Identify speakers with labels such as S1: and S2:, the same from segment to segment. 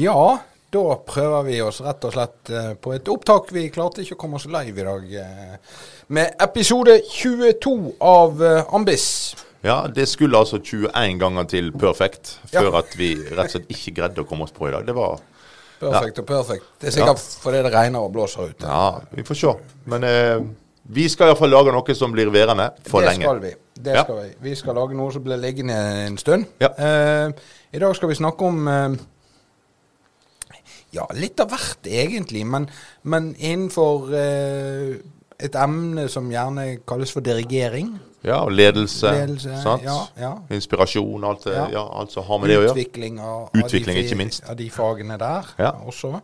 S1: Ja, da prøver vi oss rett og slett eh, på et opptak. Vi klarte ikke å komme oss live i dag eh, med episode 22 av eh, Ambis.
S2: Ja, det skulle altså 21 ganger til perfekt
S1: Ja.
S2: før at vi rett og slett ikke greide å komme oss på i dag. Det var
S1: Perfekt og perfekt. Det er sikkert fordi det regner og blåser ute.
S2: Ja, vi får se. Men eh, vi skal iallfall lage noe som blir værende for
S1: det
S2: lenge.
S1: skal vi. Det
S2: Ja.
S1: skal vi. Vi skal lage noe som blir liggende en stund.
S2: Ja.
S1: Eh, I dag skal vi snakke om eh, ja, litt av hvert egentlig, men, men innenfor eh, et emne som gjerne kalles for dirigering.
S2: Ja, og ledelse.
S1: Ledelse,
S2: sant?
S1: ja, ja.
S2: Inspirasjon, alt, det,
S1: Ja.
S2: ja. alt som har med det å gjøre.
S1: Utvikling av,
S2: Utvikling,
S1: av, de,
S2: ikke minst.
S1: av de fagene der
S2: Ja.
S1: også.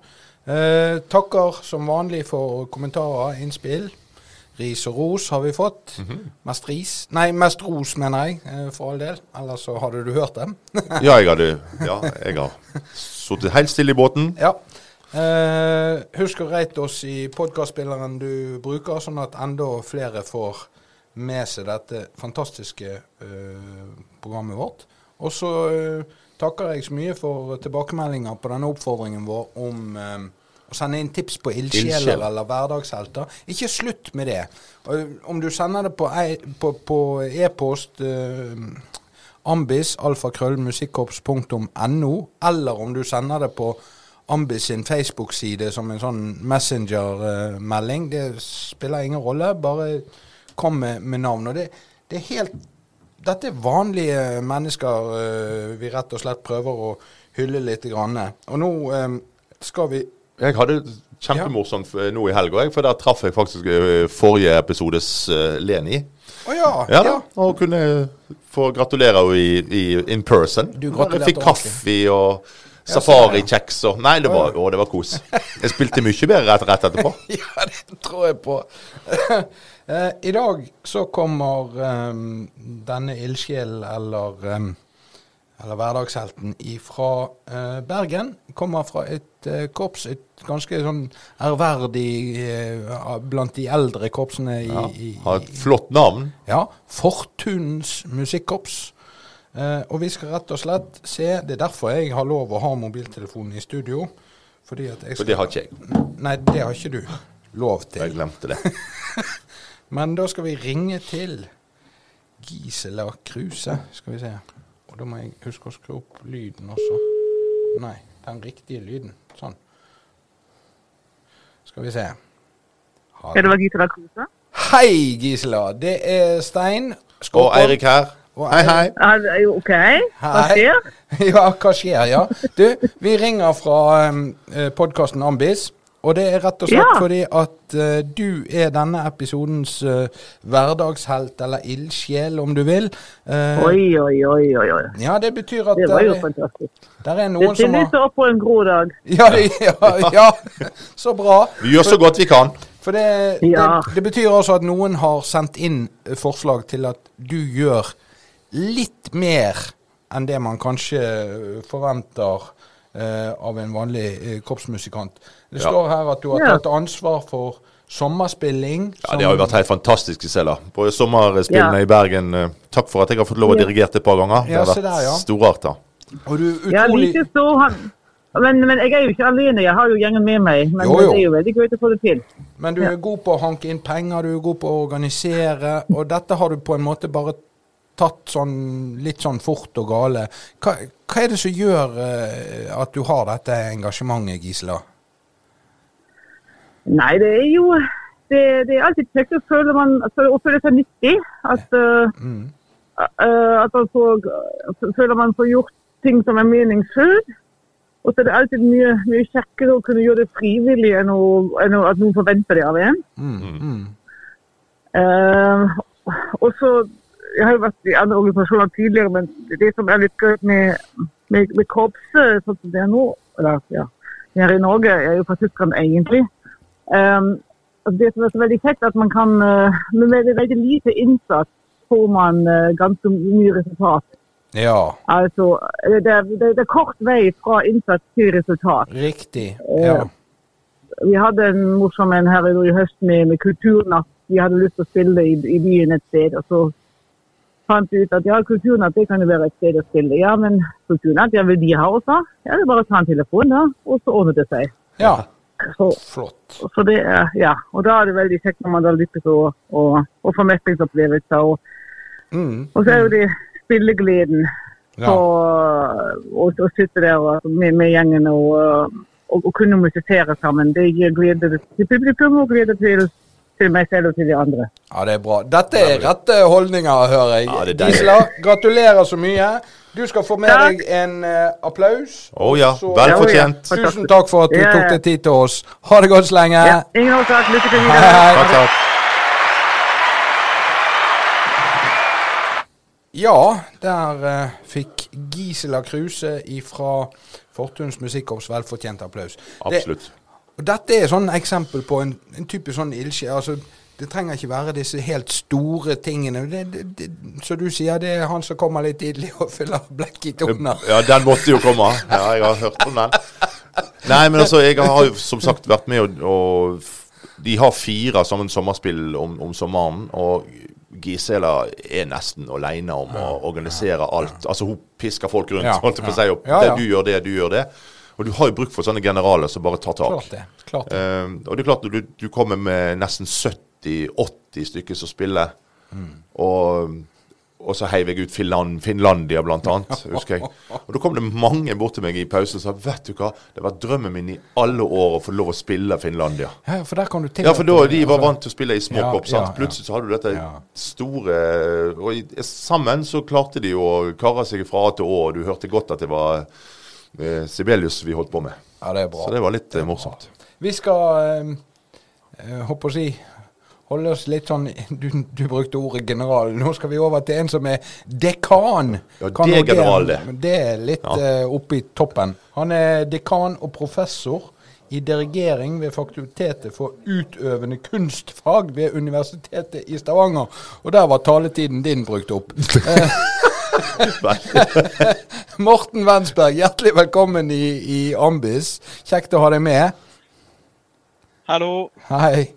S1: Eh, takker som vanlig for kommentarer, innspill. Ris og ros har vi fått.
S2: Mhm.
S1: Mest ris Nei, mest ros, mener jeg, eh, for all del. Ellers så hadde du hørt dem.
S2: Ja, jeg hadde Ja, jeg har sittet helt stille i båten.
S1: ja. Eh, husk å rate oss i podkastspilleren du bruker, sånn at enda flere får med seg dette fantastiske eh, programmet vårt. Og så eh, takker jeg så mye for tilbakemeldinger på denne oppfordringen vår om å sende inn tips på ildsjeler
S2: Ildsjel.
S1: eller hverdagshelter. Ikke slutt med det. Om du sender det på e-post eh, ambis alfakrøllmusikkorps.no, eller om du sender det på Ambis sin Facebook-side som en sånn Messenger-melding. det spiller ingen rolle. Bare kom med, med navn. Og det, det er helt Dette er vanlige mennesker eh, vi rett og slett prøver å hylle litt. Grann. Og nå eh, skal vi
S2: Jeg hadde kjempemorsomt f- nå i helga, for der traff jeg faktisk eh, forrige episodes eh, Leni.
S1: Å ja!
S2: Ja, da, og kunne få gratulere henne i, i in person.
S1: Du gratulerte
S2: fikk kaffe og
S1: Ja,
S2: safarikjeks og Nei, det var, å, det var kos. Jeg spilte mye bedre rett, rett etterpå.
S1: Ja, det tror jeg på. Eh, I dag så kommer um, denne ildsjelen, eller, eh, eller hverdagshelten, fra Bergen. Kommer fra et eh, korps, et ganske sånn ærverdig eh, blant de eldre korpsene i,
S2: Ja, Har et flott navn.
S1: ja, Fortunens musikkorps. Eh, og vi skal rett og slett se Det er derfor jeg har lov å ha mobiltelefonen i studio. Fordi at jeg skal,
S2: For det har ikke jeg.
S1: Nei, det har ikke du lov til.
S2: Jeg glemte det.
S1: Men da skal vi ringe til Gisela Kruse. Skal vi se. Og da må jeg huske å skru opp lyden også. Nei, den riktige lyden. Sånn. Skal vi se. Ha
S3: det var Gisela Kruse?
S1: Hei, Gisela. Det er Stein.
S2: Og
S1: Skåpon.
S2: Eirik her.
S1: Og
S2: Hei, hei.
S3: OK. Hva
S1: Hei.
S3: skjer?
S1: Ja, hva skjer? Ja. Du, vi ringer fra um, podkasten Ambis. Og det er rett og slett
S3: Ja.
S1: fordi at uh, du er denne episodens uh, hverdagshelt, eller ildsjel, om du vil. Uh,
S3: Oi, oi, oi, oi.
S1: Ja, det betyr at
S3: Det var jo
S1: der,
S3: fantastisk.
S1: der er
S3: Det
S1: noen som har
S3: lyser opp på en grå dag.
S1: ja, det- ja, ja, så bra.
S2: Vi gjør så godt vi kan.
S1: For det,
S3: Ja.
S1: det, det betyr altså at noen har sendt inn forslag til at du gjør litt mer enn det man kanskje forventer av en vanlig kroppsmusikant. korpsmusikant. Det
S2: Ja.
S1: står her at du har tatt ansvar for sommerspilling.
S2: Ja, Det har jo vært helt fantastisk, Gisela. På sommerspillene
S3: Ja.
S2: i Bergen. eh, Takk for at jeg har fått lov å dirigere et par ganger. Det har vært
S1: der, ja.
S2: storarta.
S1: Og du utrolig...
S3: Ja, like så han. Men, men jeg er jo ikke alene, jeg har jo gjengen med meg. Men
S1: Jo, jo.
S3: det er jo veldig gøy å få det til.
S1: Men du er god på å hanke inn penger, du er god på å organisere, og dette har du på en måte bare tatt sånn litt sånn fort og gale. Hva, hva er det som gjør eh, at du har dette engasjementet, Gisela?
S3: Nei, det er jo Det, det er alltid kjekt å føle, man, å føle seg nyttig. At, uh,
S1: Mm.
S3: uh, at man får, føler man får gjort ting som er meningsfullt. Og så er det alltid mye, mye kjekkere å kunne gjøre det frivillig enn, å, enn å, at noen forventer det av en.
S1: Mm.
S3: Eh, og så, Jeg har jo vært i andre organisasjoner tidligere, men det som er litt gøy med, med, med korpset sånn som det er nå, eller ja, her i Norge, er jo fra Tyskland egentlig. Det som er så veldig kjekt, at man kan eh, med veldig, veldig lite innsats får man eh, ganske mye resultat.
S1: Ja,
S3: Altså, det det, det er kort vei fra innsats til resultat.
S1: riktig. Ja.
S3: Vi hadde en morsom en her i høst med, med kulturnatt. Vi hadde lyst til å spille i, i byen et sted. og så fant ut at ja, Kulturnatt det kan jo være et sted å spille. Ja, men Kulturnatt, ja, vil de ha også? Ja, det er bare å ta en telefon da, og så ordner det seg.
S1: Ja,
S3: Så,
S1: flott.
S3: så det er, ja, og da er det veldig kjekt når man da lykkes å, å, å få mestringsopplevelser. Og,
S1: Mm.
S3: og så er jo det spillegleden
S1: Ja.
S3: på å, å sitte der og, med, med gjengen og, og, og kunne musisere sammen. Det gir glede til publikum og glede til, til meg selv og til de andre.
S1: Ja, det er bra. Dette er rette holdninger, hører jeg.
S2: Ja, det er deilig.
S1: Gratulerer så mye. Du skal få med
S3: Takk.
S1: deg en uh, applaus.
S2: Å ja,
S1: Vel
S2: fortjent.
S3: Ja, ja.
S1: Tusen takk for at du
S3: Ja,
S1: tok deg tid til oss. Ha det godt så lenge.
S3: Ja, ingen årsak. Lykke til
S1: Hei,
S3: videre.
S1: hei.
S2: Takk, takk.
S1: Ja, der uh, fikk Gisela Kruse fra Fortuns Musikkorps velfortjent applaus.
S2: Absolutt.
S1: Det, og dette er sånn eksempel på en, en typisk sånn ildsjel. Altså, det trenger ikke være disse helt store tingene. Det, det, som du sier, det er han som kommer litt tidlig og fyller blekk i toner.
S2: Ja, den måtte jo komme. Ja, jeg har hørt om den. Nei, men altså, jeg har jo som sagt vært med og, og De har fire sammen sommerspill om, om sommeren. Og Gisela er nesten alene om å organisere alt. Altså, hun pisker folk rundt.
S1: Ja,
S2: holdt på å si. Og det, du gjør det, du gjør det. Og du har jo bruk for sånne generaler som bare tar tak.
S1: Klart det. Klart det.
S2: Uh, og det er klart, du, du kommer med nesten 70-80 stykker som spiller.
S1: Mm.
S2: Og, og så heiv jeg ut Finland, Finlandia, blant annet. husker jeg. Og da kom det mange bort til meg i pausen og sa vet du hva, det var drømmen min i alle år å få lov å spille Finlandia.
S1: Ja, for der kan du
S2: Ja, for da de var
S1: altså,
S2: vant til å spille i småkopp.
S1: Ja, ja, ja.
S2: Plutselig så hadde du dette store Og i, sammen så klarte de å karre seg fra A til Å, og du hørte godt at det var eh, Sibelius vi holdt på med.
S1: Ja, det er bra.
S2: Så det var litt det morsomt.
S1: Vi skal eh, eh, håper å si holde oss litt sånn du, du brukte ordet general. Nå skal vi over til en som er dekan.
S2: Ja, det er general, det.
S1: Det er litt
S2: Ja.
S1: uh, oppe i toppen. Han er dekan og professor i dirigering ved Fakultetet for utøvende kunstfag ved Universitetet i Stavanger. Og der var taletiden din brukt opp. Morten Wensberg, hjertelig velkommen i, i Ambis. Kjekt å ha deg med.
S4: Hallo.
S1: Hei.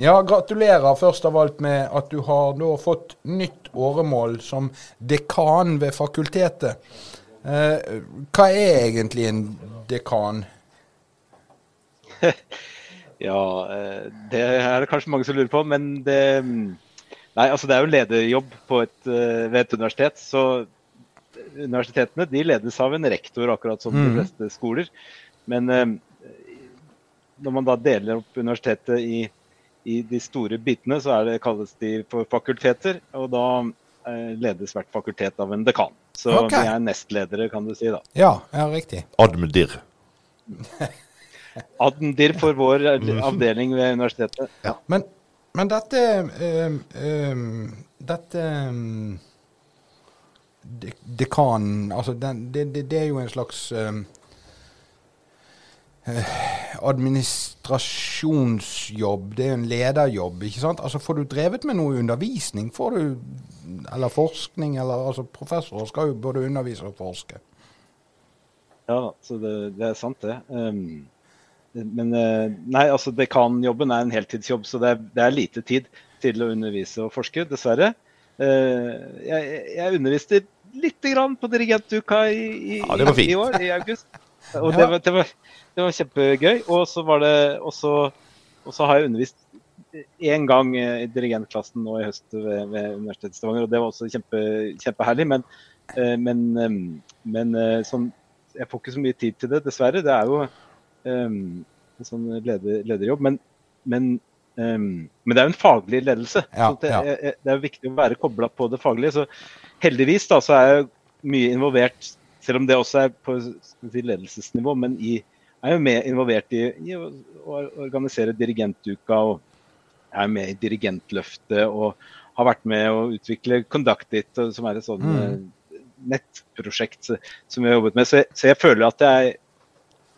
S1: Ja, gratulerer først av alt med at du har da fått nytt åremål som dekan ved fakultetet. Eh, hva er egentlig en dekan?
S4: Ja, eh, det er det kanskje mange som lurer på, men det Nei, altså det er jo en lederjobb på et, eh, ved et universitet. Så universitetene de ledes av en rektor, akkurat som de
S1: Mhm.
S4: fleste skoler. Men eh, når man da deler opp universitetet i, i de store bitene, så er det, kalles de for fakulteter. Og da eh, ledes hvert fakultet av en dekan. Så
S1: okay.
S4: vi er nestledere, kan du si. da.
S1: Ja, ja, riktig.
S2: Admdir.
S4: Admdir for vår avdeling ved universitetet.
S1: Men, men dette øh, øh, Dette øh, de, Dekan Altså, den, det, det, det er jo en slags eh, eh, administrasjonsjobb. Det er jo en lederjobb, ikke sant? Altså, Får du drevet med noe undervisning? Får du Eller forskning? Eller altså, professorer skal jo både undervise og forske.
S4: Ja, så det, det er sant, det. Um, men eh, nei, altså dekanjobben er en heltidsjobb, så det er, det er lite tid til å undervise og forske, dessverre. Uh, jeg, jeg underviste lite grann på dirigentuka i, i,
S2: Ja,
S4: i år, i august. Og det, var, det, var, det var kjempegøy. Og så var det også og så har jeg undervist én gang eh, i dirigentklassen nå i høst ved, ved Universitetet i Stavanger, og det var også kjempe, kjempeherlig. Men, eh, men, eh, men sånn, jeg får ikke så mye tid til det, dessverre. Det er jo um, en sånn leder, lederjobb. Men, men, um, men det er jo en faglig ledelse.
S1: Ja,
S4: så det,
S1: ja.
S4: det er jo viktig å være kobla på det faglige. Så heldigvis da, så er jeg mye involvert, selv om det også er på si, ledelsesnivå, men i, er jo med involvert i, i å, å organisere dirigentuka. og er med i Dirigentløftet og har vært med å utvikle Conduct It, som er et sånn
S1: Mm.
S4: eh, nettprosjekt som jeg har jobbet med. Så jeg, så jeg føler at jeg,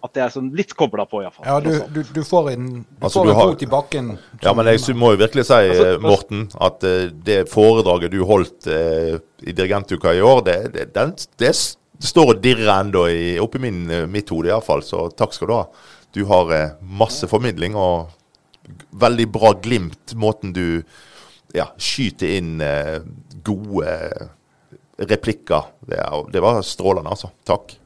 S4: at jeg er sånn litt kobla på, iallfall.
S1: Ja, du, du, du får en, du
S2: Altså,
S1: får
S2: du
S1: en
S2: har-
S1: fot i bakken.
S2: Ja, men jeg må jo virkelig si,
S4: Altså,
S2: eh, Morten, at eh, det foredraget du holdt eh, i Dirigentuka i år, det, det, det, det står og dirrer ennå oppi min, eh, mitt hode iallfall, så takk skal du ha. Du har eh, masse formidling og veldig bra glimt, måten du ja, skyter inn eh, gode replikker. Det, det var strålende, altså. Takk.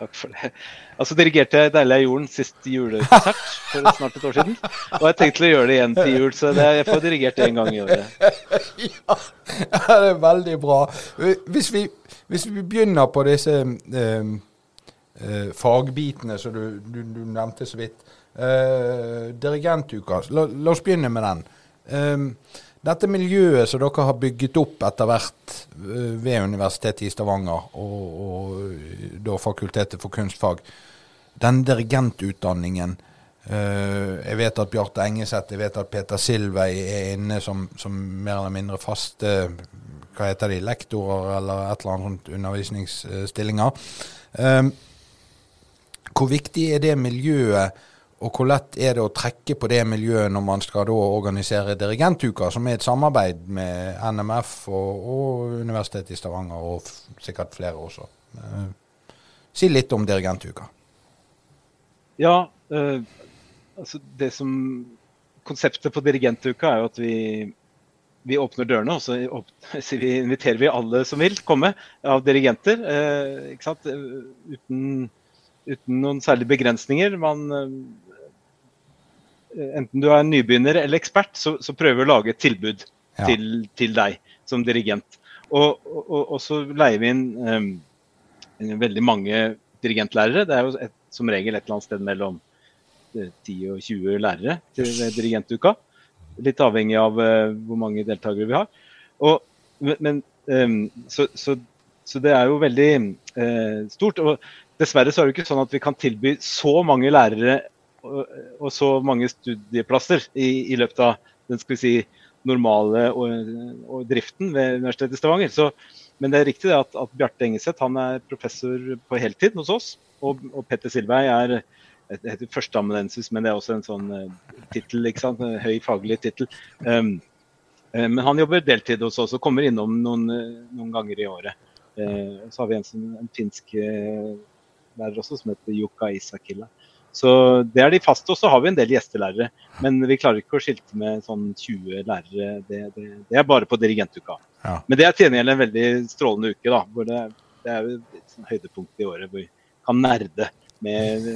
S4: Takk for det. Altså dirigerte jeg 'Deilig er jorden' sist julekonsert for snart et år siden. Og jeg tenkte å gjøre det igjen til jul, så det, jeg får dirigert det en gang i året.
S1: ja, det er veldig bra. Hvis vi, hvis vi begynner på disse eh, eh, fagbitene som du, du, du, nevnte så vidt. Eh, dirigentuka, la, la, oss begynne med den. Eh, dette miljøet som dere har bygget opp etter hvert eh, ved Universitetet i Stavanger og, og da Fakultetet for kunstfag, den dirigentutdanningen uh, Jeg vet at Bjarte Engeseth, jeg vet at Peter Silvei er inne som, som, mer eller mindre faste hva heter de, lektorer eller et eller annet sånt undervisningsstillinger. Um, hvor viktig er det miljøet og hvor lett er det å trekke på det miljøet når man skal da organisere dirigentuka, som er et samarbeid med NMF og, og Universitetet i Stavanger, og sikkert flere også. Eh, si litt om dirigentuka.
S4: Ja, eh, altså det som Konseptet på dirigentuka er jo at vi, vi åpner dørene, og så vi, inviterer vi alle som vil komme av dirigenter. Eh, ikke sant? Uten, uten noen særlige begrensninger. Man Eh, enten du er nybegynner eller ekspert, så, så prøver vi å lage et tilbud ja. til, til, deg som dirigent. Og, og, og så leier vi inn um, veldig mange dirigentlærere. Det er jo et, som regel et eller annet sted mellom 10 eh, og 20 lærere til dirigentuka. Litt avhengig av uh, hvor mange deltakere vi har. Og, men, um, så, så, så, det er jo veldig uh, stort. Og dessverre så er det ikke sånn at vi kan tilby så mange lærere og, så mange studieplasser i, i, løpet av den skal vi si, normale og, og driften ved Universitetet i Stavanger. Så, men det er riktig at, at Bjarte Engeseth han er professor på heltid hos oss. Og, og Petter Silvei er det heter førsteamanuensis, men det er også en sånn uh, tittel, høy faglig tittel. Um, uh, men han jobber deltid hos oss og kommer innom noen, uh, noen ganger i året. Uh, så har vi en, en finsk lærer også som heter Jukka Isakilla. Så det er de faste. Og så har vi en del gjestelærere. Men vi klarer ikke å skilte med sånn 20 lærere. Det, det, det er bare på dirigentuka. Ja. Men det er til gjengjeld en veldig strålende uke, da. Hvor det, det er et sånn høydepunkt i året hvor vi kan nerde med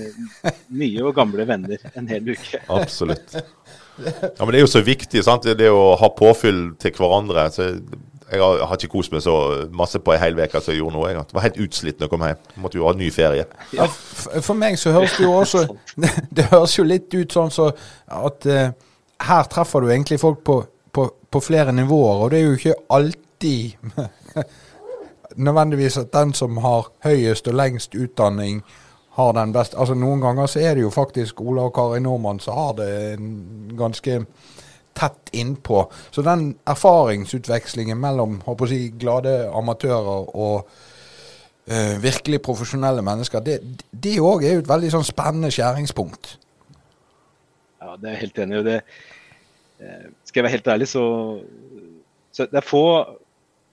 S4: nye og gamle venner en hel uke.
S2: Absolutt. Ja, men det er jo så viktig, sant? det å ha påfyll til hverandre. Så jeg har, har, ikke kost meg så masse på ei hel uke som jeg gjorde nå. Jeg var helt utslitt når jeg kom hjem. Måtte jo ha ny ferie.
S1: Ja, for meg så høres det jo også Det høres jo litt ut sånn så at uh, her treffer du egentlig folk på, på, på, flere nivåer, og det er jo ikke alltid nødvendigvis at den som har høyest og lengst utdanning, har den beste Altså Noen ganger så er det jo faktisk Ola og Kari Nordmann som har det ganske tett innpå. Så den erfaringsutvekslingen mellom håper si, glade amatører og uh, virkelig profesjonelle mennesker, det òg er jo et veldig sånn spennende skjæringspunkt.
S4: Ja, det er jeg helt enig i. Uh, skal jeg være helt ærlig, så, så det er få,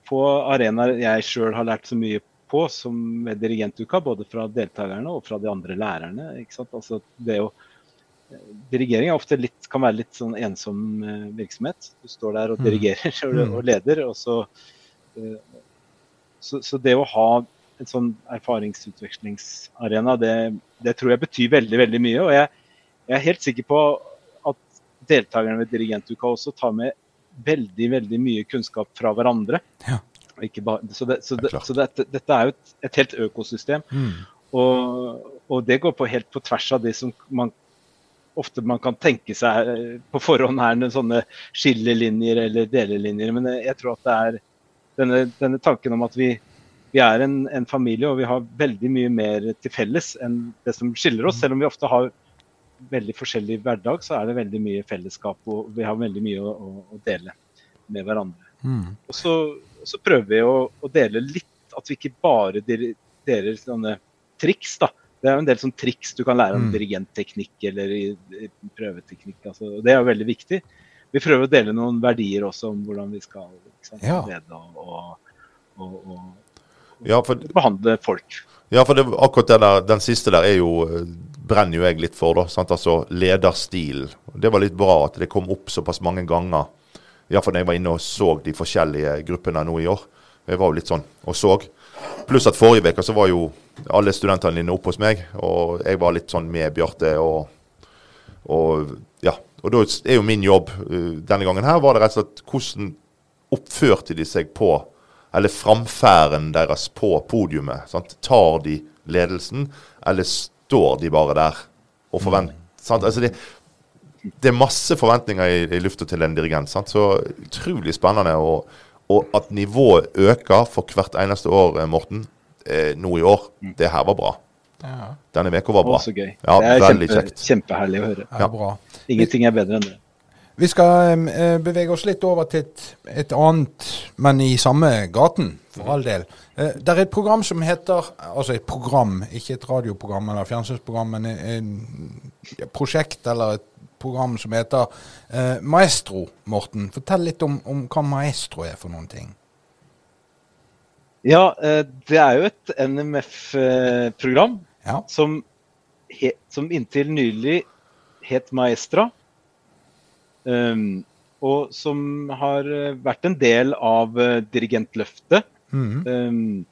S4: få arenaer jeg sjøl har lært så mye på som ved dirigentuka, både fra deltakerne og fra de andre lærerne. Altså det å dirigering er ofte litt, kan være litt sånn ensom eh, virksomhet. Du står der og mm. dirigerer mm. og leder. Og så, eh, så, så, det å ha en sånn erfaringsutvekslingsarena, det, det, tror jeg betyr veldig veldig mye. Og jeg, jeg, er helt sikker på at deltakerne ved Dirigentuka også tar med veldig veldig mye kunnskap fra hverandre. Ja. Bare, så, det, så, det, så dette, dette, er jo et, et helt økosystem. Mm. Og, og, det går på helt på tvers av det som man ofte man kan tenke seg eh, på forhånd her noen sånne skillelinjer eller delelinjer. Men jeg tror at det er denne, denne tanken om at vi, vi er en, en, familie og vi har veldig mye mer til felles enn det som skiller oss. Selv om vi ofte har veldig forskjellig hverdag, så er det veldig mye fellesskap og vi har veldig mye å, å dele med hverandre. Mm. Og så, så, prøver vi å, å, dele litt, at vi ikke bare deler sånne triks. da, det er jo en del sånn triks du kan lære om mm. dirigentteknikk eller prøveteknikk. Altså, det er jo veldig viktig. Vi prøver å dele noen verdier også om hvordan vi skal sant, ja. lede og, og, og, og ja, for, behandle folk.
S2: Ja, for det, akkurat der, den siste der er jo brenner jo jeg litt for. da, sant? Altså lederstil. Det var litt bra at det kom opp såpass mange ganger. Iallfall når jeg var inne og så de forskjellige gruppene nå i år. Jeg var jo litt sånn og så. Pluss at forrige uke så var jo alle studentene dine opp hos meg, og jeg var litt sånn med Bjarte og, og ja. Og da er jo min jobb uh, denne gangen her var det rett og slett hvordan oppførte de seg på Eller framferden deres på podiumet. Sant? Tar de ledelsen, eller står de bare der og forventer sant? Altså det, det er masse forventninger i, i lufta til en dirigent. Sant? Så utrolig spennende. Og, og, at nivået øker for hvert eneste år, eh, Morten, eh, nå i år, det her var bra.
S1: Ja,
S2: Denne uka var bra.
S4: Å, så gøy.
S2: Ja,
S4: det er kjempe,
S2: kjekt.
S4: kjempeherlig å høre.
S1: ja, bra.
S4: Ingenting er bedre enn det.
S1: Vi skal eh, bevege oss litt over til et, et annet, men i samme gaten, for all del. Eh, det er et program som heter Altså et program, ikke et radioprogram eller fjernsynsprogram, men et prosjekt eller et program som heter eh, Maestro, Morten. Fortell litt om, om hva Maestro er for noen ting.
S4: Ja, eh, det er jo et NMF-program
S1: Ja.
S4: som, som inntil nylig het Maestra. Um, og som har eh, vært en del av Dirigentløftet. Dirigentløftet.
S1: -hmm.
S4: Um,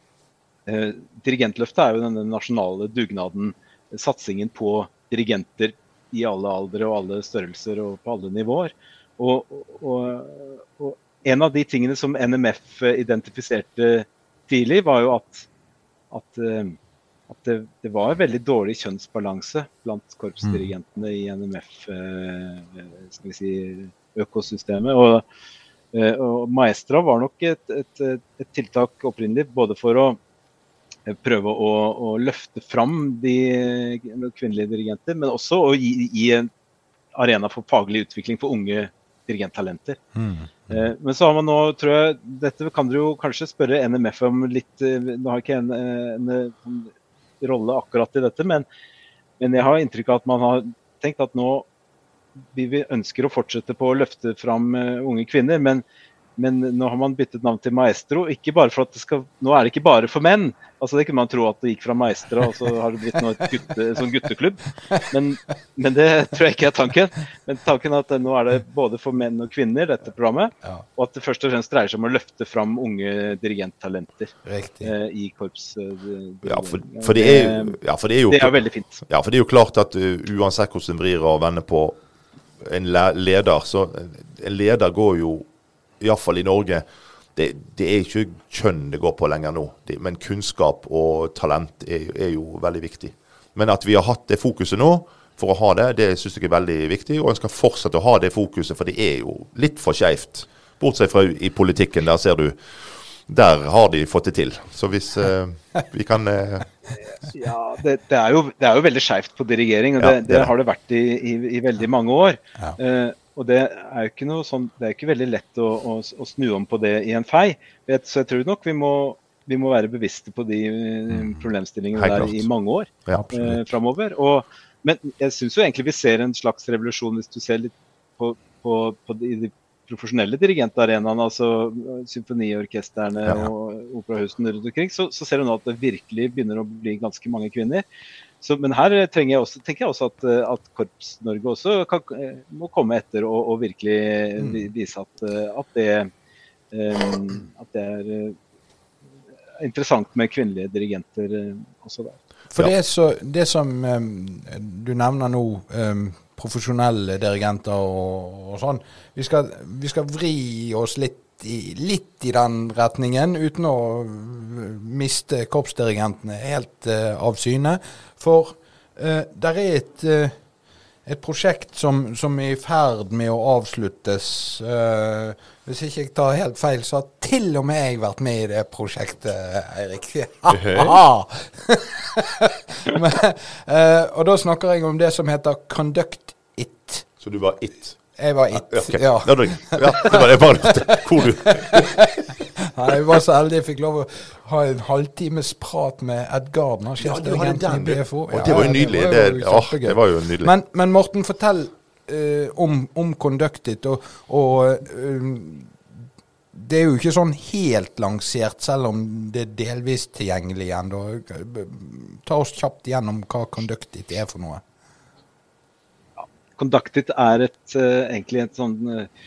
S4: eh, Dirigentløftet er jo denne nasjonale dugnaden, satsingen på dirigenter i alle aldre og alle størrelser og på alle nivåer. Og, og, og en av de tingene som NMF identifiserte tidlig, var jo at, at, eh, at det, det var veldig dårlig kjønnsbalanse blant korpsdirigentene i NMF-økosystemet. Og, eh, og Maestra var nok et, et, et tiltak opprinnelig både for å eh, prøve å, å løfte fram de kvinnelige dirigenter, men også å gi, gi en arena for faglig utvikling for unge dirigenttalenter.
S1: Mm.
S4: Eh, Men så har man nå, tror jeg, dette kan dere jo kanskje spørre NMF om litt eh, Nå har ikke en, eh, en, en rolle akkurat i dette, men, men jeg har inntrykk av at man har tenkt at nå vi vi ønsker å fortsette på å løfte fram eh, unge kvinner, men, men nå har man byttet navn til Maestro. Ikke bare for at det skal, nå er det ikke bare for menn. altså Det kunne man tro at det gikk fra Maestra, og så har det blitt noe gutte, sånn gutteklubb. Men, men det tror jeg ikke er tanken. Men tanken er at nå er det både for menn og kvinner, dette programmet. Og at det først og fremst dreier seg om å løfte fram unge dirigenttalenter eh, i korps. eh,
S2: Ja, for, for, det er, jo- ja, for det er jo
S4: det er veldig fint.
S2: Ja, for det er jo klart at uh, uansett hvordan en vrir og vender på en leder, så en leder går jo, iallfall i Norge det, det er ikke kjønn det går på lenger nå, det, men kunnskap og talent er, er jo veldig viktig. Men at vi har hatt det fokuset nå, for å ha det, det syns jeg er veldig viktig. Og en skal fortsette å ha det fokuset, for det er jo litt for skeivt. Bortsett fra i politikken, der ser du Der har de fått det til. Så hvis eh, vi kan eh,
S4: Ja, det, det, er jo, det er jo veldig skeivt på dirigering, og det,
S2: det
S4: det. har det vært i, i, i veldig mange år.
S1: Ja.
S4: Eh, og det er jo ikke noe sånn, det er ikke veldig lett å, å, å snu om på det i en fei. Vet- Så jeg tror nok vi må, vi må være bevisste på de eh, problemstillingene
S2: mm.
S4: der i mange år
S2: Ja.
S4: eh, framover. Og, men jeg syns jo egentlig vi ser en slags revolusjon hvis du ser litt på, på, på de, de profesjonelle dirigentarenaene, altså eh, symfoniorkestrene
S2: Ja.
S4: og operahusene rundt omkring, så, så ser du nå at det virkelig begynner å bli ganske mange kvinner. Så, men her trenger jeg også, tenker jeg også at, eh, at Korps-Norge også kan, eh, må komme etter og, og virkelig vise at, eh, at, det, eh, at det er eh, interessant med kvinnelige dirigenter eh, også der.
S1: For det, så, det som du nevner nå, profesjonelle dirigenter og, og sånn, vi skal, vi skal vri oss litt i, litt i den retningen, uten å miste korpsdirigentene helt uh, av syne. For uh, der er et, uh, et prosjekt som, som er i ferd med å avsluttes. hvis ikke jeg tar helt feil, så har til og med jeg vært med i det prosjektet, Eirik. Og da snakker jeg om det som heter Conduct It.
S2: Så du var it?
S1: Jeg var it.
S2: Ja, okay.
S1: Ja.
S2: ja, det, var det jeg bare lurte hvor du
S1: Nei, Jeg var så heldig jeg fikk lov å ha en halvtimes prat med Ed Gardner, sjefsdirigenten i. BFO.
S2: Å, det var jo nydelig. Det,
S1: var jo det,
S2: det var jo nydelig.
S1: Men, men Morten, fortell uh, om, om Conduct Og, og uh, det er jo ikke sånn helt lansert, selv om det er delvis tilgjengelig igjen. Ta oss kjapt gjennom hva Conduct er for noe.
S4: Conductit er et, eh, egentlig et sånn eh,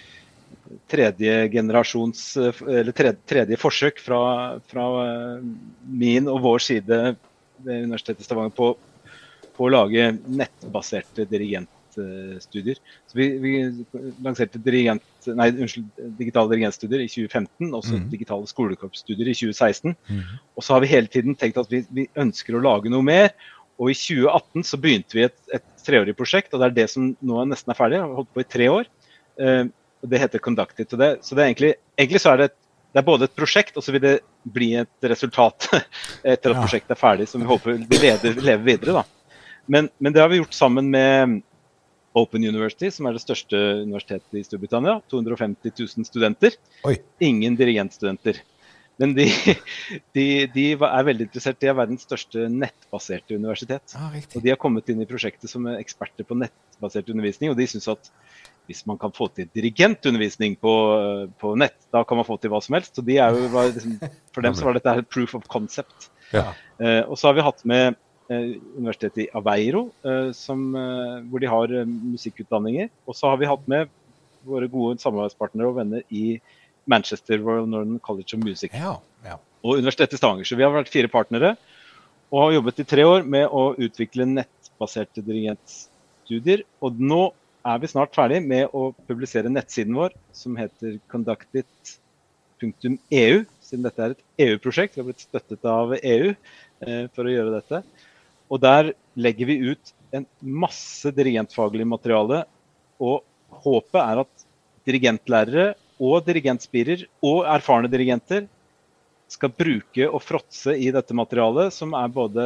S4: tredje generasjons eh, Eller tredje, tredje forsøk fra, fra, min og vår side ved Universitetet i Stavanger på, på, å lage nettbaserte dirigentstudier. Så vi, vi lanserte dirigent, nei, unnskyld, digitale dirigentstudier i 2015, også mm. digitale skolekorpsstudier i 2016. Mm. Og så har vi hele tiden tenkt at vi, vi ønsker å lage noe mer. Og i 2018 så begynte vi et, et treårig prosjekt, og det er det som nå nesten er ferdig. Vi har holdt på i tre år. Uh, det heter Conducted. Så, det, så det er egentlig, egentlig så er det, det er både et prosjekt, og så vil det bli et resultat etter at ja. prosjektet er ferdig, som vi håper vil leve, leve videre. da. Men, men, det har vi gjort sammen med Open University, som er det største universitetet i Storbritannia. 250 000 studenter. Oi. Ingen dirigentstudenter. Men de, de, de, er veldig interessert. De er verdens største nettbaserte universitet. Ah, og de har kommet inn i prosjektet som eksperter på nettbasert undervisning. Og de syns at hvis man kan få til dirigentundervisning på, på, nett, da kan man få til hva som helst. Så de jo, liksom, for dem så var dette et proof of concept. Ja. Eh, og så har vi hatt med eh, Universitetet i Aveiro, eh, som, eh, hvor de har eh, musikkutdanninger. Og så har vi hatt med våre gode samarbeidspartnere og venner i Manchester Royal Northern College of Music ja, ja. og Universitetet i Stavanger. Så vi har vært fire partnere og har jobbet i tre år med å utvikle nettbaserte dirigentstudier. Og nå er vi snart ferdig med å publisere nettsiden vår, som heter conductit.eu, siden dette er et EU-prosjekt. Vi har blitt støttet av EU eh, for å gjøre dette. Og der legger vi ut en masse dirigentfaglig materiale. Og håpet er at dirigentlærere og dirigentspirer og erfarne dirigenter skal bruke og fråtse i dette materialet, som er både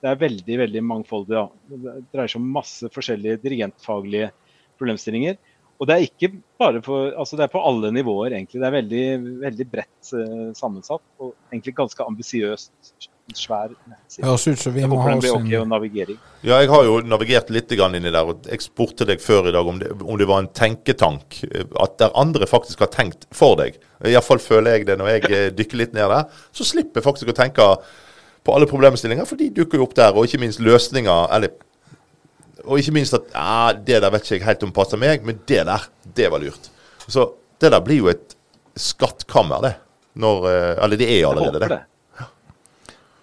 S4: Det er veldig veldig mangfoldig. Ja. Det dreier seg om masse forskjellige dirigentfaglige problemstillinger. Og det er ikke bare for, altså det er på alle nivåer, egentlig. Det er veldig, veldig bredt uh, sammensatt og egentlig ganske ambisiøst svær nettside.
S1: Høres ut som vi må ha oss en
S2: Ja, jeg har jo navigert litt inni der. og Jeg spurte deg før i dag om det, om det var en tenketank. At der andre faktisk har tenkt for deg. Iallfall føler jeg det når jeg eh, dykker litt ned der. Så slipper jeg faktisk å tenke på alle problemstillinger, for de dukker jo opp der. Og ikke minst løsninger. eller og ikke minst at ja, det der vet ikke jeg helt om passer meg, men det der, det var lurt. Så det der blir jo et skattkammer, det. Når, eh, eller det er allerede det.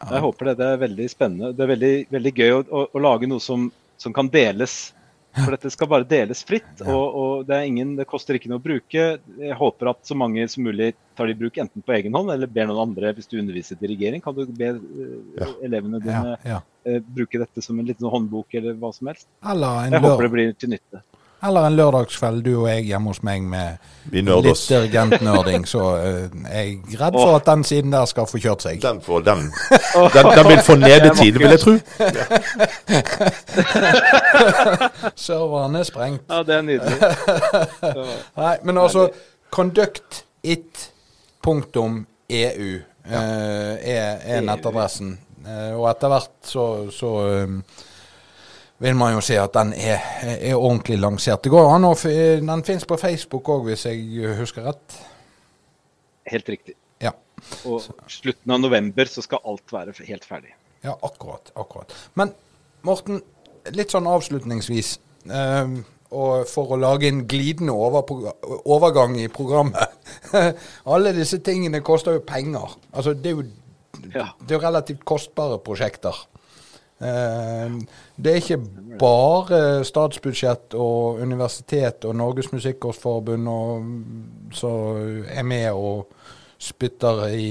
S4: Jeg håper det. Det er veldig spennende. Det er veldig, veldig gøy å, å, å lage noe som, som, kan deles. For dette skal bare deles fritt. Og, og det, ingen, det, koster ikke noe å bruke. Jeg håper at så mange som mulig tar det i bruk enten på egen hånd eller ber noen andre. Hvis du underviser dirigering, kan du be uh, ja. elevene dine ja, ja. Uh, bruke dette som en liten håndbok eller hva som helst. Jeg håper det blir til nytte.
S1: Eller en lørdagskveld, du og jeg hjemme hos meg med litt dirigentnerding. Så uh, jeg er redd for at den siden der skal få kjørt seg.
S2: Den, får, den, den, den vil få nedetid, vil jeg tro.
S1: Serveren er sprengt.
S4: Ja, det er nydelig.
S1: Nei, men altså conductit.eu uh, er, er nettadressen. Uh, og etter hvert så, så vil man jo si at den er, er ordentlig lansert. Det går an å Den finnes på Facebook òg, hvis jeg husker rett?
S4: Helt riktig.
S1: Ja.
S4: Og slutten av november så skal alt være helt ferdig.
S1: Ja, akkurat. akkurat. Men Morten, litt sånn avslutningsvis. Um, og for å lage en glidende overgang i programmet. Alle disse tingene koster jo penger. Altså, det er jo, ja. det er jo relativt kostbare prosjekter. Eh, det er ikke bare statsbudsjett og universitet og Norges Musikkårsforbund som er med og spytter i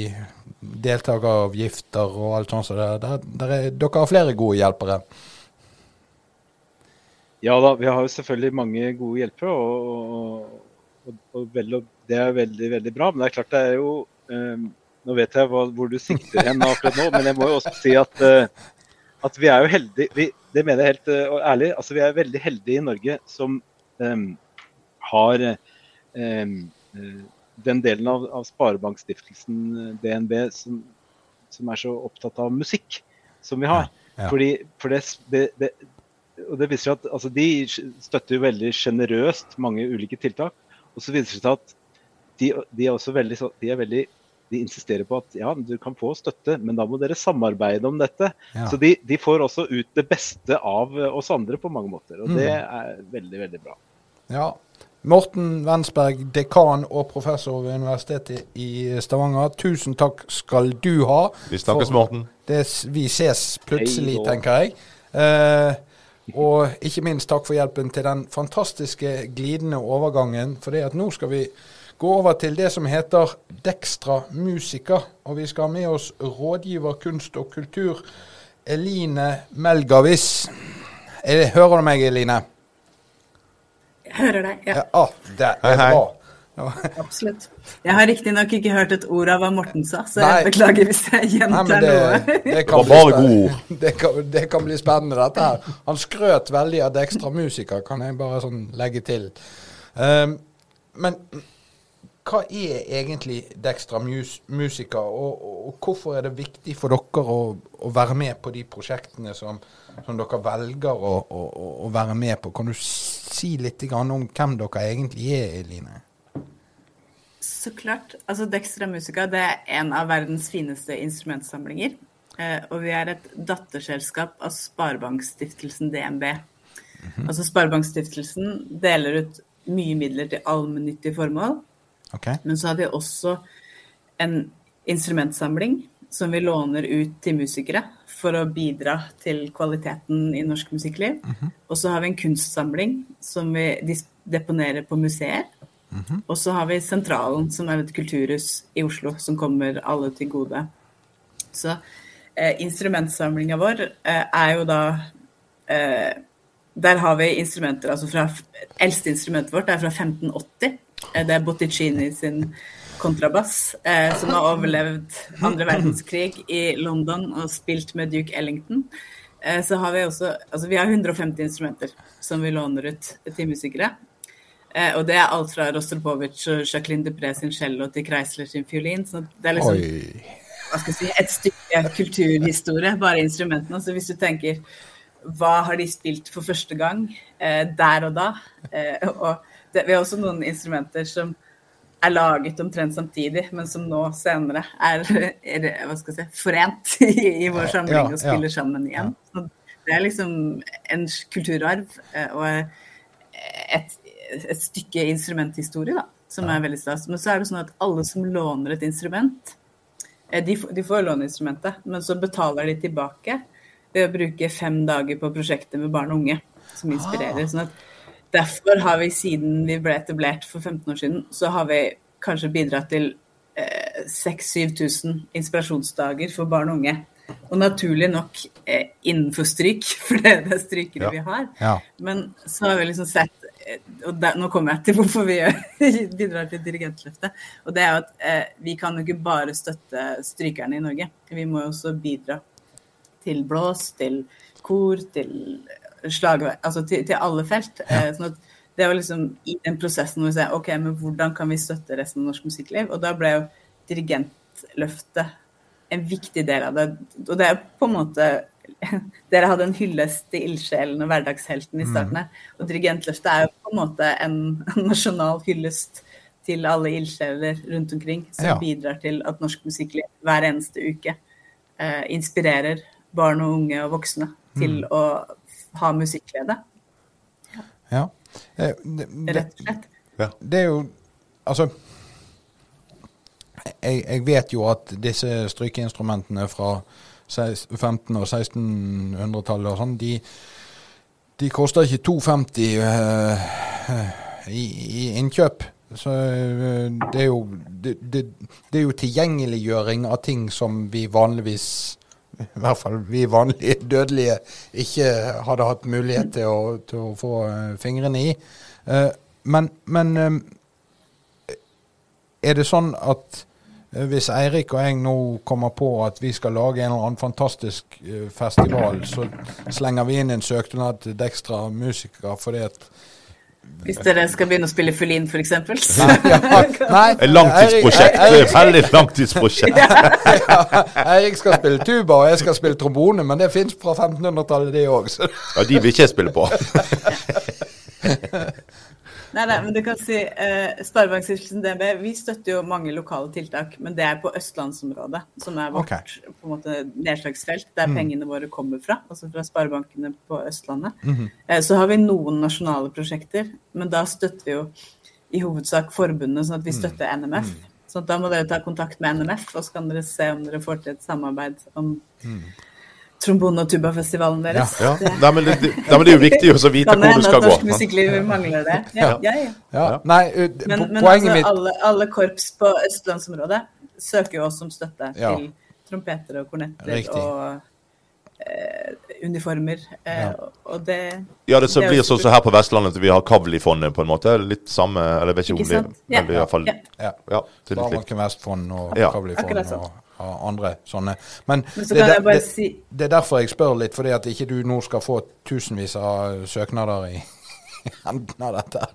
S1: deltakeravgifter og alt sånt. Så der, der, der er, dere har flere gode hjelpere.
S4: Ja da, vi har jo selvfølgelig mange gode hjelpere, og, og, og, og, det er veldig veldig bra. Men det er klart det er jo um, Nå vet jeg hva, hvor du sikter hen akkurat nå, men jeg må jo også si at uh, at vi er jo heldige vi, Det mener jeg helt uh, ærlig. altså Vi er veldig heldige i Norge som um, har um, den delen av, av Sparebankstiftelsen DNB som, som, er så opptatt av musikk som vi har. Ja. Fordi, for det, det, det, og det viser seg at altså, De støtter jo veldig sjenerøst mange ulike tiltak. Og så viser det seg at de, de er også veldig, de er veldig de insisterer på at ja, du kan få støtte, men da må dere samarbeide om dette. Ja. Så de, de, får også ut det beste av oss andre på mange måter. Og mm. det er veldig, veldig bra.
S1: Ja, Morten Wensberg, dekan og professor ved Universitetet i Stavanger. Tusen takk skal du ha.
S2: Vi snakkes, Morten.
S1: Det, vi ses plutselig,
S4: Hei
S1: tenker jeg. Eh, og ikke minst takk for hjelpen til den fantastiske glidende overgangen. For det at nå skal vi gå over til det som heter Dextra Musica. Og vi skal ha med oss rådgiver kunst og kultur Eline Melgavis. Er Hører du meg, Eline?
S5: Jeg hører deg, ja.
S1: Ja, ah, det er
S2: hei.
S1: bra.
S5: Absolutt. Jeg har riktignok ikke hørt et ord av hva Morten sa, så
S1: Nei.
S5: jeg beklager hvis jeg
S1: Nei,
S5: gjentar
S1: det,
S5: noe.
S1: det,
S2: Det var bare
S1: god
S2: ord.
S1: Det kan, det kan bli spennende, dette her. Han skrøt veldig av Dextra Musica, kan jeg bare sånn legge til. Um, men hva er egentlig Dextra mus Musica, og, og, hvorfor er det viktig for dere å, å være med på de prosjektene som, som dere velger å, å, å- være med på? Kan du si litt om hvem dere egentlig er, Eline?
S5: Så klart. Altså Dextra Musica det er en av verdens fineste instrumentsamlinger. Eh, og vi er et datterselskap av Sparebankstiftelsen DNB. Altså Sparebankstiftelsen deler ut mye midler til allmennyttige formål.
S1: Ok?
S5: Men så har vi også en instrumentsamling som vi låner ut til musikere for å bidra til kvaliteten i norsk musikkliv. Og så har vi en kunstsamling som vi deponerer på museer. Og så har vi Sentralen, som er et kulturhus i Oslo, som kommer alle til gode. Så eh, instrumentsamlinga vår eh, er jo da eh, Der har vi instrumenter altså fra Eldste instrumentet vårt er fra 1580. Eh, det er Botticini sin kontrabass, eh, som har overlevd andre verdenskrig i London og spilt med Duke Ellington. Eh, så har vi også Altså vi har 150 instrumenter som vi låner ut til musikere. Eh, og det er alt fra Rostropovitsj og Jacqueline Dupré sin cello til Kreisler sin fiolin. Så det er liksom
S1: Oi.
S5: hva skal jeg si, et stykke kulturhistorie, bare instrumentene. Så hvis du tenker hva har de spilt for første gang eh, der og da? Eh, og det, vi har også noen instrumenter som er laget omtrent samtidig, men som nå senere er, er hva skal jeg si, forent i, i vår samling
S1: Ja,
S5: og
S1: ja.
S5: spiller sammen igjen. Så det er liksom en kulturarv eh, og et, et stykke instrumenthistorie da, som er veldig stas. Men så er det sånn at alle som låner et instrument, eh, de, de får instrumentet, men så betaler de tilbake ved å bruke fem dager på prosjektet med barn og unge, som inspirerer. Sånn at derfor har vi siden vi ble etablert for 15 år siden, så har vi kanskje bidratt til eh, 6000-7000 inspirasjonsdager for barn og unge. Og naturlig nok eh, innenfor stryk, for det, det er strykere
S2: Ja.
S5: vi har.
S1: Ja.
S5: Men så har vi liksom sett eh, Og der, nå kommer jeg til hvorfor vi bidrar til Dirigentløftet. Og det er jo at eh, vi kan jo ikke bare støtte strykerne i Norge. Vi må jo også bidra til blås, til kor, til slagverk Altså til, til alle felt. Ja. sånn at det var liksom i den prosessen hvor vi sa ok, men hvordan kan vi støtte resten av norsk musikkliv? Og da ble jo Dirigentløftet en viktig del av det. Og det er på en måte Dere hadde en hyllest til ildsjelen og hverdagshelten i starten her. Og Dirigentløftet er jo på en måte en nasjonal hyllest til alle ildsjeler rundt omkring som
S1: Ja.
S5: bidrar til at norsk musikkliv hver eneste uke eh, inspirerer barn og unge og voksne til å ha musikkglede.
S1: ja. ja. det, det,
S5: rett og slett.
S1: det er jo Altså jeg, jeg vet jo at disse strykeinstrumentene fra 16 1500- og 1600-tallet og sånn, de, de koster ikke 250 uh, i, i innkjøp. Så eh, det er jo det, det, det er jo tilgjengeliggjøring av ting som vi vanligvis i hvert fall vi vanlige dødelige ikke hadde hatt mulighet til å, til å få eh, fingrene i. Eh, men men eh, er det sånn at hvis Eirik og jeg nå kommer på at vi skal lage en eller annen fantastisk festival, så slenger vi inn en søknad til Dextra Musiker fordi at
S5: Hvis dere skal begynne å spille fiolin, f.eks.
S1: Nei, ja, nei
S2: langtidsprosjekt. Det er veldig langtidsprosjekt.
S1: ja, Eirik skal spille tuba, og jeg skal spille trombone, men det fins fra 1500-tallet, det òg.
S2: Ja, de vil ikke jeg spille på.
S5: Nei, nei, men du kan si eh, Sparebankstiftelsen DNB vi støtter jo mange lokale tiltak, men det er på østlandsområdet, som er vårt
S1: okay.
S5: på en måte nedslagsfelt, der pengene våre kommer fra, altså fra sparebankene på Østlandet. eh, så har vi noen nasjonale prosjekter, men da støtter vi jo i hovedsak forbundet, sånn at vi støtter NMF. Så da må dere ta kontakt med NMF, og så kan dere se om dere får til et samarbeid om trombone- og tubafestivalen deres.
S2: Ja.
S5: Det
S2: Nei, men det, det, men det er jo viktig å vite hvor du skal gå.
S5: norsk musikkliv mangler det. Ja, ja, ja.
S1: Ja.
S2: Ja.
S1: Nei, uh,
S5: Men, men
S1: poenget
S5: altså,
S1: mitt
S5: alle, alle korps på østlandsområdet søker jo oss om støtte
S1: Ja.
S5: til trompeter og kornetter
S1: Riktig.
S5: og eh, uniformer. Eh,
S1: Ja.
S5: og- det
S2: Ja, det så
S5: Det
S2: blir sånn som her på Vestlandet, at vi har Kavli-fondet på en måte. Litt samme, eller jeg vet ikke om det
S5: sant? Ja.
S2: i hvert fall,
S5: Ja.
S1: ja.
S2: ja.
S1: Vestfond og
S2: Ja.
S1: Kavli-fond
S5: sånn.
S1: og, og andre sånne. Men,
S5: Men så
S1: det, er
S5: jeg bare
S1: det,
S5: si
S1: det er derfor jeg spør litt, fordi at ikke du nå skal få tusenvis av søknader i enden av dette.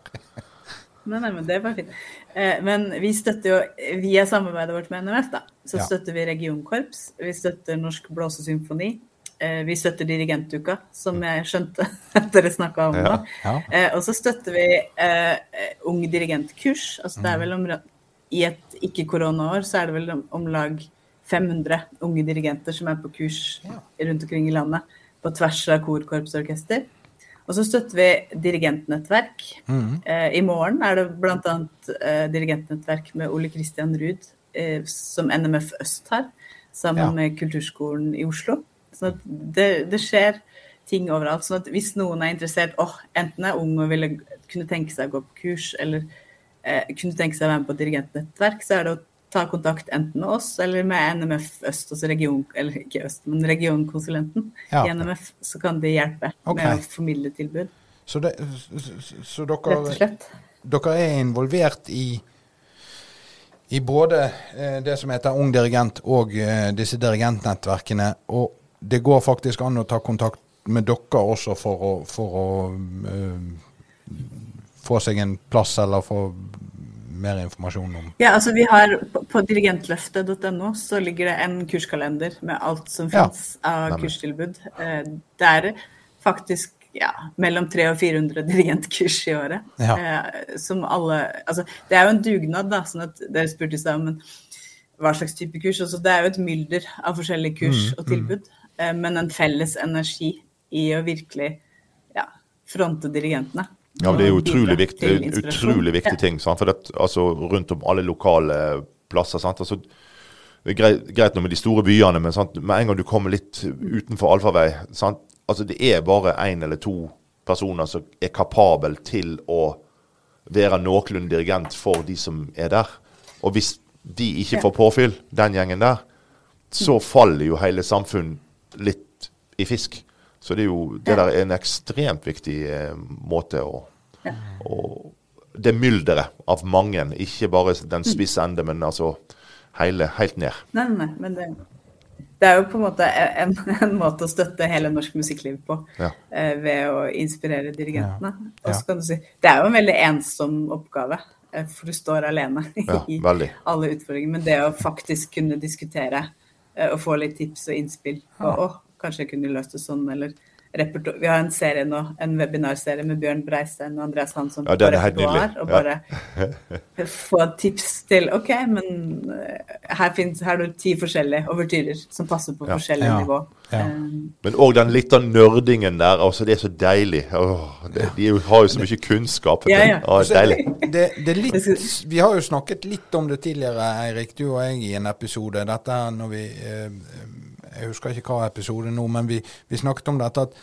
S5: Nei, nei, men det er bare fint. Eh, men vi støtter jo, via samarbeidet vårt med NMF, da, så
S1: Ja.
S5: støtter vi regionkorps. Vi støtter Norsk Blåsesymfoni. Eh, vi støtter Dirigentuka, som jeg skjønte at dere snakka om
S2: Ja.
S5: nå.
S1: Ja.
S5: Eh, og så støtter vi eh, ung dirigentkurs. Altså det er vel om, I et ikke-koronaår så er det vel om, om lag 500 unge dirigenter som er på kurs rundt omkring i landet. På tvers av kor, korps og orkester. Og så støtter vi dirigentnettverk.
S1: Mhm.
S5: Eh, I morgen er det bl.a. Eh, dirigentnettverk med Ole Christian Ruud, eh, som NMF Øst har, sammen
S1: Ja.
S5: med Kulturskolen i Oslo. Så at det, det skjer ting overalt. sånn at hvis noen er interessert, åh, enten er ung og ville kunne tenke seg å gå på kurs, eller eh, kunne tenke seg å være med på dirigentnettverk, så er det å ta kontakt enten med oss eller med NMF Øst, altså region, eller ikke Øst, men regionkonsulenten
S1: Ja.
S5: i NMF, så kan de hjelpe
S1: okay.
S5: med å formidle tilbud,
S1: Så, det, så, så
S5: rett og
S1: dere,
S5: slett.
S1: dere er involvert i i både eh, det som heter Ung dirigent og eh, disse dirigentnettverkene. Og det går faktisk an å ta kontakt med dere også for å, for å eh, få seg en plass eller få mer informasjon om
S5: Ja, altså vi har På, dirigentløftet.no så ligger det en kurskalender med alt som
S1: Ja.
S5: finnes av
S2: Nemlig.
S5: kurstilbud. Eh, Det er faktisk ja, mellom 300 og 400 dirigentkurs i året.
S1: Ja.
S5: Eh, som alle Altså, det er jo en dugnad, da, sånn at dere spurte i stad om hva slags type kurs. Altså, det er jo et mylder av forskjellige kurs
S1: Mm,
S5: og tilbud, mm. men en felles energi i å virkelig ja, fronte dirigentene.
S2: Ja, men det er jo utrolig viktig, utrolig viktig ting. Sant? For det, altså, rundt om alle lokale plasser. Sant? Altså, greit, greit med de store byene, men sant? med en gang du kommer litt utenfor allfarvei sant? Altså, Det er bare én eller to personer som er kapabel til å være noenlunde dirigent for de som er der. Og hvis de ikke får påfyll, den gjengen der, så faller jo hele samfunn litt i fisk. Så det er jo det der er en ekstremt viktig eh, måte å
S5: Ja.
S2: og det mylderet av mange, ikke bare den spisse ende, men altså hele, helt ned.
S5: Nei, nei, nei, men det, det er jo på en måte en, en måte å støtte hele norsk musikkliv på.
S2: Ja.
S5: eh, ved å inspirere dirigentene.
S1: Ja.
S5: Og så kan du si, Det er jo en veldig ensom oppgave, eh, for du står alene
S2: Ja,
S5: i alle utfordringer. Men det å faktisk kunne diskutere eh, og få litt tips og innspill på å, kanskje jeg kunne løst det sånn, eller repertoar. Vi har en serie nå, en webinarserie med Bjørn Breistein og Andreas Hansson
S2: Ja,
S5: på
S2: er
S5: repertoar.
S2: Og
S5: Og
S2: Ja.
S5: bare få tips til OK, men eh, her, finnes, her er det ti forskjellige overtyrer som passer på
S2: Ja.
S5: forskjellige
S1: Ja.
S5: nivå.
S1: Ja.
S5: Eh,
S2: Men òg den litt av nerdingen der. altså Det er så deilig. Åh, det, de har jo så mye kunnskap.
S5: Ja, ja.
S2: Åh,
S1: Altså,
S2: deilig.
S1: Det, det er litt, vi har jo snakket litt om det tidligere, Eirik, du og jeg, i en episode. Dette er når vi eh, Jeg husker ikke hva episode nå, men vi, vi snakket om dette at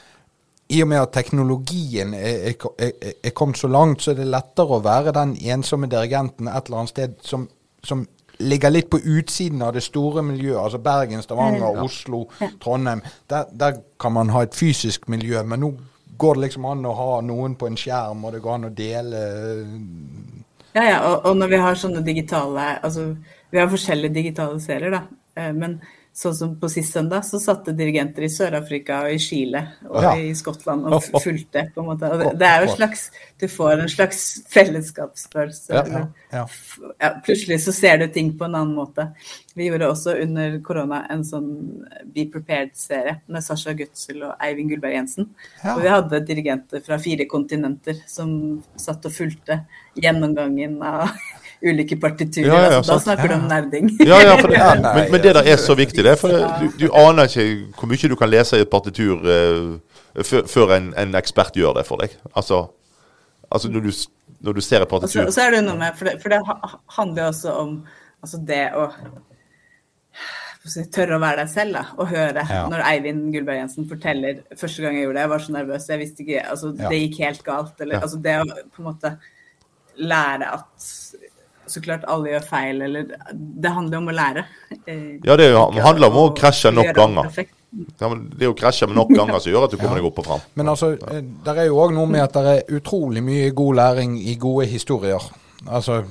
S1: i og med at teknologien er, er, er, kommet så langt, så er det lettere å være den ensomme dirigenten et eller annet sted som, som ligger litt på utsiden av det store miljøet. Altså Bergen, Stavanger, Oslo, Trondheim. Der, der kan man ha et fysisk miljø, men nå går det liksom an å ha noen på en skjerm, og det går an å dele
S5: Ja, ja, og, og når vi har sånne digitale Altså, vi har forskjellige digitale serier, da. eh, Men sånn som på sist søndag, så satte dirigenter i Sør-Afrika og i Chile og
S1: Ja.
S5: i Skottland og fulgte, på en måte. Og det, er jo slags Du får en slags fellesskapsfølelse.
S1: Ja, ja.
S5: ja, plutselig så ser du ting på en annen måte. Vi gjorde også under korona en sånn Be Prepared-serie med Sasha Gutzel og Eivind Gullberg Jensen. Og vi hadde dirigenter fra fire kontinenter som satt og fulgte gjennomgangen av ulike partiturer.
S2: Ja, ja,
S5: altså, da snakker du om nerding.
S2: Ja, ja, for det,
S1: Ja, nei,
S2: men, men det der er så viktig, det. For du, du aner ikke hvor mye du kan lese i et partitur uh, før, en, en ekspert gjør det for deg. Altså, altså når, du, når du ser et
S5: Og så,
S2: partitur
S5: og så er det noe med, for det, for det handler jo også om altså det å tørre å være deg selv, da, og høre.
S1: Ja.
S5: Når Eivind Gullberg Jensen forteller første gang jeg gjorde det, jeg var så nervøs, jeg visste ikke altså
S1: Ja.
S5: Det gikk helt galt. Eller,
S2: Ja.
S5: altså det å på en måte lære at Så klart alle gjør feil, eller Det handler om å lære. Eh,
S2: Ja, det er jo- handler om å
S5: å
S2: krasje nok ganger. ja, men Det er jo krasjer med nok ganger som gjør at du kommer deg opp og fram.
S1: Men altså, det er jo òg noe med at det er utrolig mye god læring i gode historier. Altså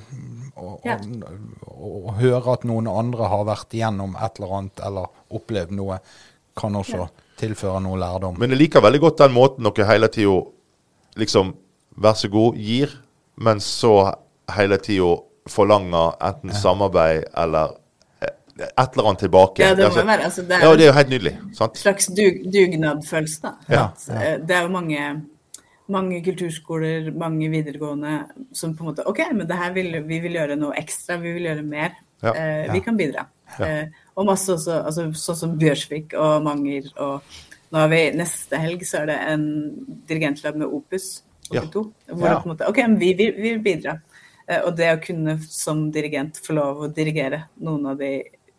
S1: å,
S5: Ja.
S1: å, å høre at noen andre har vært igjennom et eller annet eller opplevd noe, kan også tilføre noe lærdom.
S2: Men jeg liker veldig godt den måten dere hele tida liksom Vær så god, gir, men så hele tida forlanger enten samarbeid eller eh, et eller annet tilbake.
S5: Ja, det må
S2: Altså,
S5: være altså, det er
S2: ja, det er jo helt nydelig. sant?
S5: slags dug, dugnadfølelse, da.
S1: Ja,
S5: At, eh, Det er jo mange, mange kulturskoler, mange videregående som på en måte OK, men det her vil, vi vil gjøre noe ekstra, vi vil gjøre mer.
S2: Ja.
S5: Eh, vi kan bidra.
S2: Ja.
S5: Eh, og masse også, altså, sånn som Bjørsvik og Manger og nå har vi Neste helg så er det en dirigentlab med Opus 82. Hvor
S1: Ja.
S5: det på en måte OK, men vi vil bidra. Eh, og det å kunne som dirigent få lov å dirigere noen av de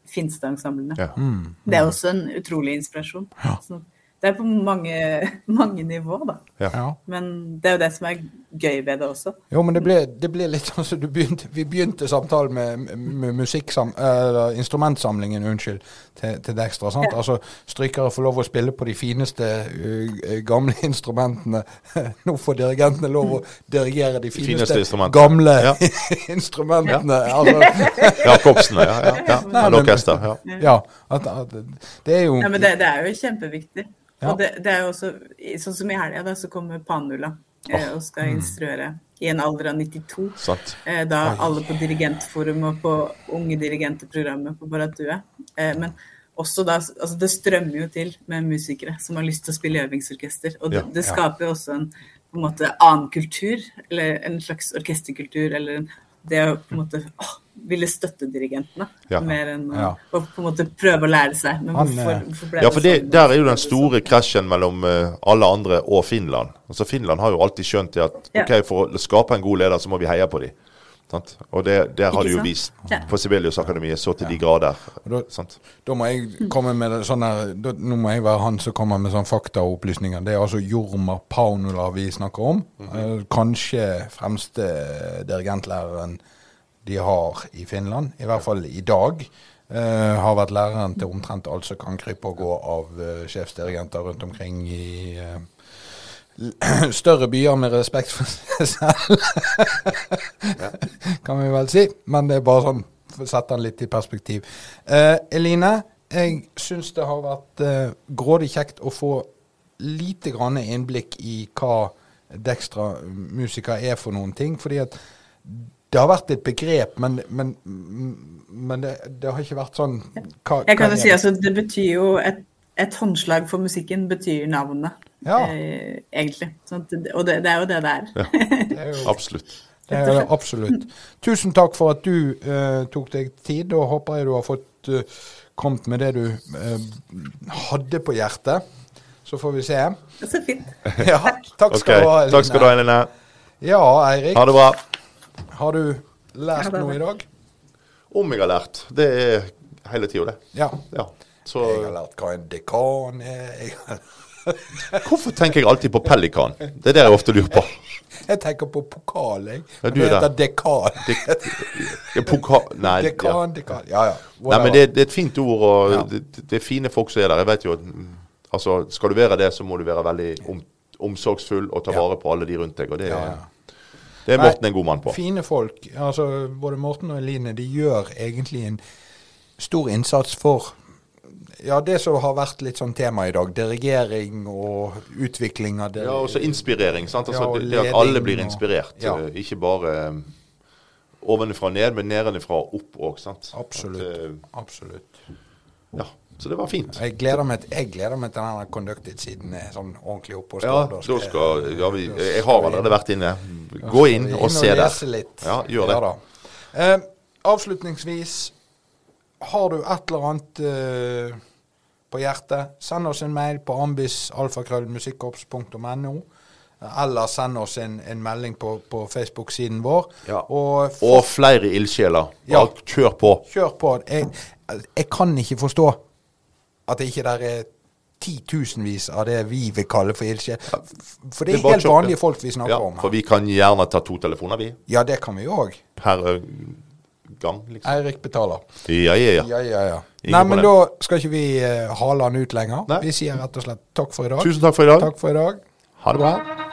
S5: finste ensemblene.
S2: Ja.
S1: Mm.
S5: Det er også en utrolig inspirasjon. Så det er på mange, mange nivå, da.
S1: Ja.
S5: Men det er jo det som er gøy ved det også.
S1: Jo, men det ble, det ble litt sånn som begynte Vi begynte samtalen med, med musikksam, eller instrumentsamlingen, unnskyld, til, til Dextra. sant?
S5: Ja.
S1: Altså, strykere får lov å spille på de fineste uh, gamle instrumentene. Nå får dirigentene lov å dirigere de fineste,
S2: fineste instrumentene.
S1: gamle
S2: Ja.
S1: instrumentene. Altså,
S2: Ja, korpsene. Ja, ja, ja.
S1: Nei, men-
S2: orkester. Ja.
S1: ja, at, at, det er jo
S5: Ja, men det, det er jo kjempeviktig.
S1: Ja.
S5: Og det, det er jo også, sånn som i helga, så kommer Panula og skal instruere i en alder av 92.
S2: Sant.
S5: Eh, da alle på Dirigentforum og på Unge dirigenter-programmet på Baratue. Eh, men også da, altså det strømmer jo til med musikere som har lyst til å spille øvingsorkester. Og det,
S2: Ja,
S5: det skaper jo også en på en måte annen kultur, eller en slags orkesterkultur, eller en, det å på en måte åh, ville støtte dirigentene.
S2: Ja.
S5: Mer enn å,
S1: Ja.
S5: å på en måte prøve å lære seg. Men
S1: Han,
S5: hvorfor,
S1: eh,
S5: hvorfor ble
S2: Ja, for det,
S5: sånn?
S2: der er jo den store krasjen mellom eh, alle andre og Finland. Altså Finland har jo alltid skjønt det at
S5: Ja.
S2: ok, for å skape en god leder, så må vi heie på dem. Sant? Og det, der har de jo vist
S5: Ja.
S2: på Sibelius-akademiet så til de grader.
S1: Da-
S2: Sant?
S1: Da må jeg komme med sånn her da, Nå må jeg være han som kommer med sånne faktaopplysninger. Det er altså Jorma Paunula vi snakker om. eh, kanskje fremste dirigentlæreren de har i Finland. I hvert fall i dag. Uh, har vært læreren til omtrent alt som kan krype og gå av uh, sjefsdirigenter rundt omkring i uh, større byer med respekt for seg selv. kan vi vel si. Men det er bare sånn for å sette den litt i perspektiv. Eline, jeg syns det har vært grådig kjekt å få lite grann innblikk i hva Dextra Musica er for noen ting. fordi at det har vært et begrep, men, men, men det, det har ikke vært sånn hva,
S5: Jeg kan jo si
S1: det?
S5: altså, Det betyr jo et, et håndslag for musikken betyr navnet,
S1: Ja.
S5: eh, egentlig. Sånn at og det, det er jo det det er.
S1: Det er jo
S2: Absolutt.
S1: Det er det absolutt. Tusen takk for at du eh, tok deg tid, og håper jeg du har fått eh, kommet med det du eh, hadde på hjertet. Så får vi se.
S5: Så fint.
S1: Ja, takk skal du ha, Eline.
S2: Takk skal du ha, Eline.
S1: Ja, Eirik.
S2: Ha det bra.
S1: Har du lært
S5: Ja,
S1: noe i dag?
S2: Om jeg har lært. Det er hele tida, det.
S1: Ja.
S2: Ja. Så
S1: Jeg har lært hva en dekan er. Jeg, har-
S2: hvorfor tenker jeg alltid på pelikan? Det er det jeg ofte lurer på.
S1: jeg tenker på pokal, jeg.
S2: Ja,
S1: det
S2: er
S1: heter
S2: der.
S1: dekan.
S2: Ja, Poka Nei, ja.
S1: Dekan, dekan. Ja, ja.
S2: Nei, men det, det er et fint ord, og
S1: Ja.
S2: det, det er fine folk som er der. Jeg vet jo at altså, Skal du være det, så må du være veldig om, omsorgsfull og ta
S1: Ja.
S2: vare på alle de rundt deg. Og det,
S1: Ja,
S2: er-
S1: ja.
S2: Det er
S1: Nei,
S2: Morten en god mann på.
S1: Fine folk. Altså, både Morten og Eline de gjør egentlig en stor innsats for ja, det som har vært litt sånn tema i dag, dirigering og utvikling av det.
S2: Ja, også inspirering. sant? Altså,
S1: Ja, og
S2: det, at alle blir
S1: og-
S2: inspirert.
S1: Ja.
S2: eh, Ikke bare um, ovenfra og ned, men nedenfra og opp òg.
S1: Absolutt.
S2: At, uh,
S1: Absolutt.
S2: ja. Så det var fint.
S1: Jeg gleder meg, jeg gleder meg til den conducted-siden er sånn ordentlig oppe og
S2: Ja,
S1: står.
S2: da skal ja, vi, Jeg har allerede vært inne. Gå inn og se der.
S1: lese litt.
S2: Ja, gjør det.
S1: da. Eh, avslutningsvis, har du et eller annet eh, på hjertet, send oss en mail på ambisalfakrøllmusikkorps.no. Eller send oss en, en melding på, på Facebook-siden vår.
S2: Ja.
S1: Og
S2: Og flere ildsjeler.
S1: Ja.
S2: Kjør på.
S1: kjør på. Jeg, jeg kan ikke forstå at det ikke der er titusenvis av det vi vil kalle for ildsjel. For det
S2: Det er
S1: er helt vanlige folk vi snakker
S2: Ja,
S1: om
S2: for vi kan gjerne ta to telefoner, vi.
S1: Ja, det kan vi òg.
S2: Per gang, liksom.
S1: Eirik betaler.
S2: Ja, ja, ja.
S1: Ja, ja, ja. Nei, men da skal ikke vi uh, hale han ut lenger.
S2: Nei.
S1: Vi sier rett og slett takk for i dag.
S2: Tusen takk for i dag.
S1: Takk for i dag.
S2: Ha det bra.